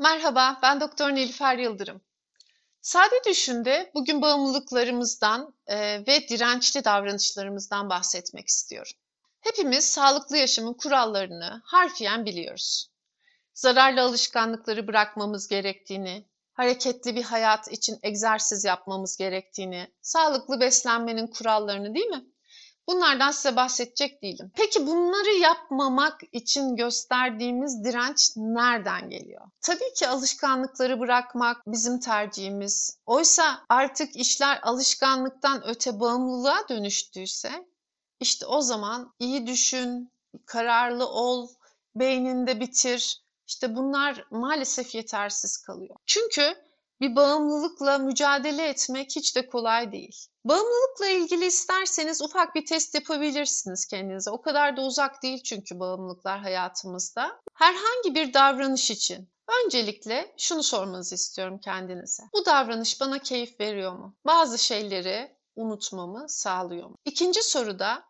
Merhaba, ben Doktor Nilüfer Yıldırım. Sade Düşün'de bugün bağımlılıklarımızdan e, ve dirençli davranışlarımızdan bahsetmek istiyorum. Hepimiz sağlıklı yaşamın kurallarını harfiyen biliyoruz. Zararlı alışkanlıkları bırakmamız gerektiğini, hareketli bir hayat için egzersiz yapmamız gerektiğini, sağlıklı beslenmenin kurallarını değil mi? Bunlardan size bahsedecek değilim. Peki bunları yapmamak için gösterdiğimiz direnç nereden geliyor? Tabii ki alışkanlıkları bırakmak bizim tercihimiz. Oysa artık işler alışkanlıktan öte bağımlılığa dönüştüyse işte o zaman iyi düşün, kararlı ol, beyninde bitir. İşte bunlar maalesef yetersiz kalıyor. Çünkü bir bağımlılıkla mücadele etmek hiç de kolay değil. Bağımlılıkla ilgili isterseniz ufak bir test yapabilirsiniz kendinize. O kadar da uzak değil çünkü bağımlılıklar hayatımızda. Herhangi bir davranış için öncelikle şunu sormanızı istiyorum kendinize. Bu davranış bana keyif veriyor mu? Bazı şeyleri unutmamı sağlıyor mu? İkinci soruda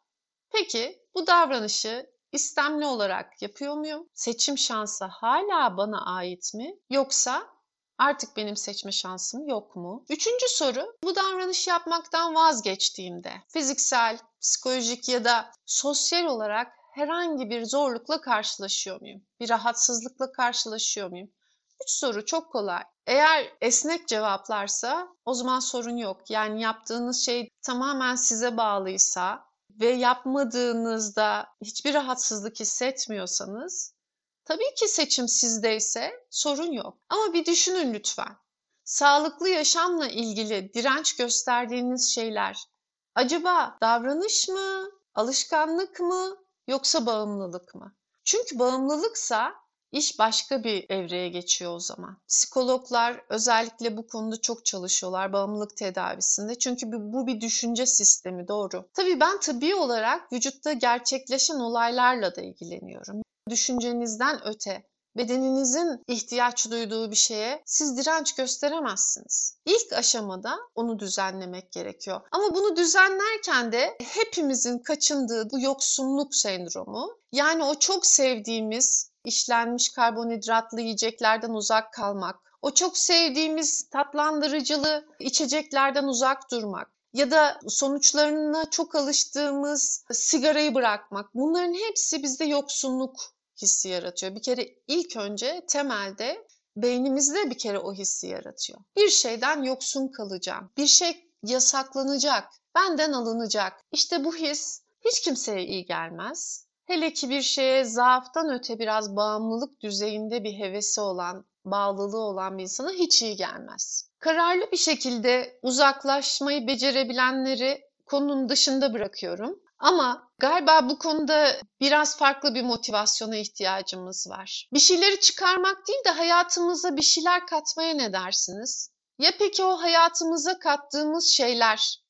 peki bu davranışı istemli olarak yapıyor muyum? Seçim şansı hala bana ait mi? Yoksa Artık benim seçme şansım yok mu? Üçüncü soru, bu davranış yapmaktan vazgeçtiğimde fiziksel, psikolojik ya da sosyal olarak herhangi bir zorlukla karşılaşıyor muyum? Bir rahatsızlıkla karşılaşıyor muyum? Üç soru çok kolay. Eğer esnek cevaplarsa o zaman sorun yok. Yani yaptığınız şey tamamen size bağlıysa ve yapmadığınızda hiçbir rahatsızlık hissetmiyorsanız Tabii ki seçim sizdeyse sorun yok. Ama bir düşünün lütfen. Sağlıklı yaşamla ilgili direnç gösterdiğiniz şeyler acaba davranış mı, alışkanlık mı yoksa bağımlılık mı? Çünkü bağımlılıksa iş başka bir evreye geçiyor o zaman. Psikologlar özellikle bu konuda çok çalışıyorlar bağımlılık tedavisinde. Çünkü bu bir düşünce sistemi doğru. Tabii ben tıbbi olarak vücutta gerçekleşen olaylarla da ilgileniyorum düşüncenizden öte bedeninizin ihtiyaç duyduğu bir şeye siz direnç gösteremezsiniz. İlk aşamada onu düzenlemek gerekiyor. Ama bunu düzenlerken de hepimizin kaçındığı bu yoksunluk sendromu, yani o çok sevdiğimiz işlenmiş karbonhidratlı yiyeceklerden uzak kalmak, o çok sevdiğimiz tatlandırıcılı içeceklerden uzak durmak, ya da sonuçlarına çok alıştığımız sigarayı bırakmak. Bunların hepsi bizde yoksunluk hissi yaratıyor. Bir kere ilk önce temelde beynimizde bir kere o hissi yaratıyor. Bir şeyden yoksun kalacağım. Bir şey yasaklanacak. Benden alınacak. İşte bu his hiç kimseye iyi gelmez. Hele ki bir şeye zaaftan öte biraz bağımlılık düzeyinde bir hevesi olan, bağlılığı olan bir insana hiç iyi gelmez. Kararlı bir şekilde uzaklaşmayı becerebilenleri konunun dışında bırakıyorum. Ama galiba bu konuda biraz farklı bir motivasyona ihtiyacımız var. Bir şeyleri çıkarmak değil de hayatımıza bir şeyler katmaya ne dersiniz? Ya peki o hayatımıza kattığımız şeyler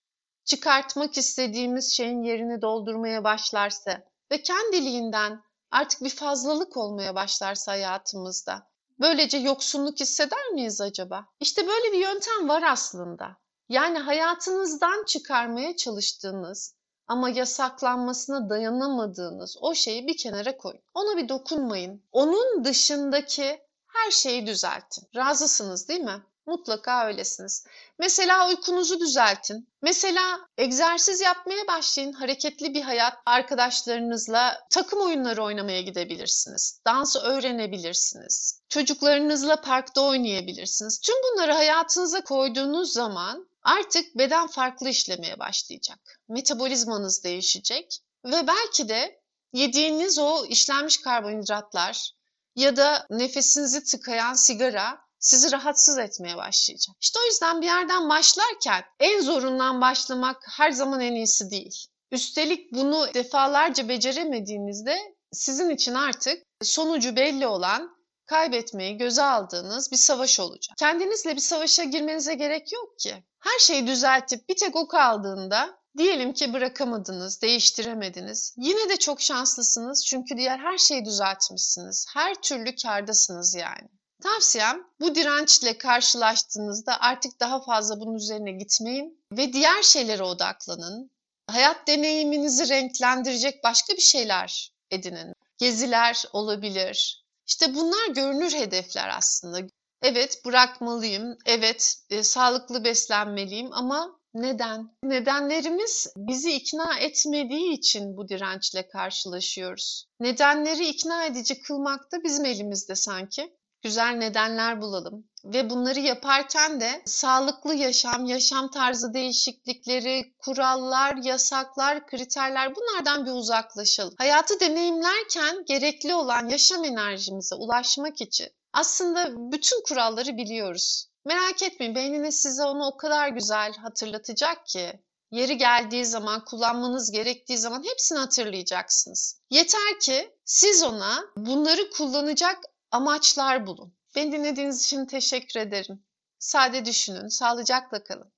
çıkartmak istediğimiz şeyin yerini doldurmaya başlarsa ve kendiliğinden artık bir fazlalık olmaya başlarsa hayatımızda böylece yoksunluk hisseder miyiz acaba? İşte böyle bir yöntem var aslında. Yani hayatınızdan çıkarmaya çalıştığınız ama yasaklanmasına dayanamadığınız o şeyi bir kenara koyun. Ona bir dokunmayın. Onun dışındaki her şeyi düzeltin. Razısınız değil mi? Mutlaka öylesiniz. Mesela uykunuzu düzeltin. Mesela egzersiz yapmaya başlayın. Hareketli bir hayat arkadaşlarınızla takım oyunları oynamaya gidebilirsiniz. Dans öğrenebilirsiniz. Çocuklarınızla parkta oynayabilirsiniz. Tüm bunları hayatınıza koyduğunuz zaman artık beden farklı işlemeye başlayacak. Metabolizmanız değişecek ve belki de yediğiniz o işlenmiş karbonhidratlar ya da nefesinizi tıkayan sigara sizi rahatsız etmeye başlayacak. İşte o yüzden bir yerden başlarken en zorundan başlamak her zaman en iyisi değil. Üstelik bunu defalarca beceremediğinizde sizin için artık sonucu belli olan kaybetmeyi göze aldığınız bir savaş olacak. Kendinizle bir savaşa girmenize gerek yok ki. Her şeyi düzeltip bir tek o kaldığında diyelim ki bırakamadınız, değiştiremediniz. Yine de çok şanslısınız çünkü diğer her şeyi düzeltmişsiniz. Her türlü kardasınız yani. Tavsiyem bu dirençle karşılaştığınızda artık daha fazla bunun üzerine gitmeyin ve diğer şeylere odaklanın. Hayat deneyiminizi renklendirecek başka bir şeyler edinin. Geziler olabilir, İşte bunlar görünür hedefler aslında. Evet, bırakmalıyım. Evet, e, sağlıklı beslenmeliyim ama neden? Nedenlerimiz bizi ikna etmediği için bu dirençle karşılaşıyoruz. Nedenleri ikna edici kılmak da bizim elimizde sanki. Güzel nedenler bulalım ve bunları yaparken de sağlıklı yaşam, yaşam tarzı değişiklikleri, kurallar, yasaklar, kriterler bunlardan bir uzaklaşalım. Hayatı deneyimlerken gerekli olan yaşam enerjimize ulaşmak için aslında bütün kuralları biliyoruz. Merak etmeyin beyniniz size onu o kadar güzel hatırlatacak ki yeri geldiği zaman, kullanmanız gerektiği zaman hepsini hatırlayacaksınız. Yeter ki siz ona bunları kullanacak amaçlar bulun. Beni dinlediğiniz için teşekkür ederim. Sade düşünün, sağlıcakla kalın.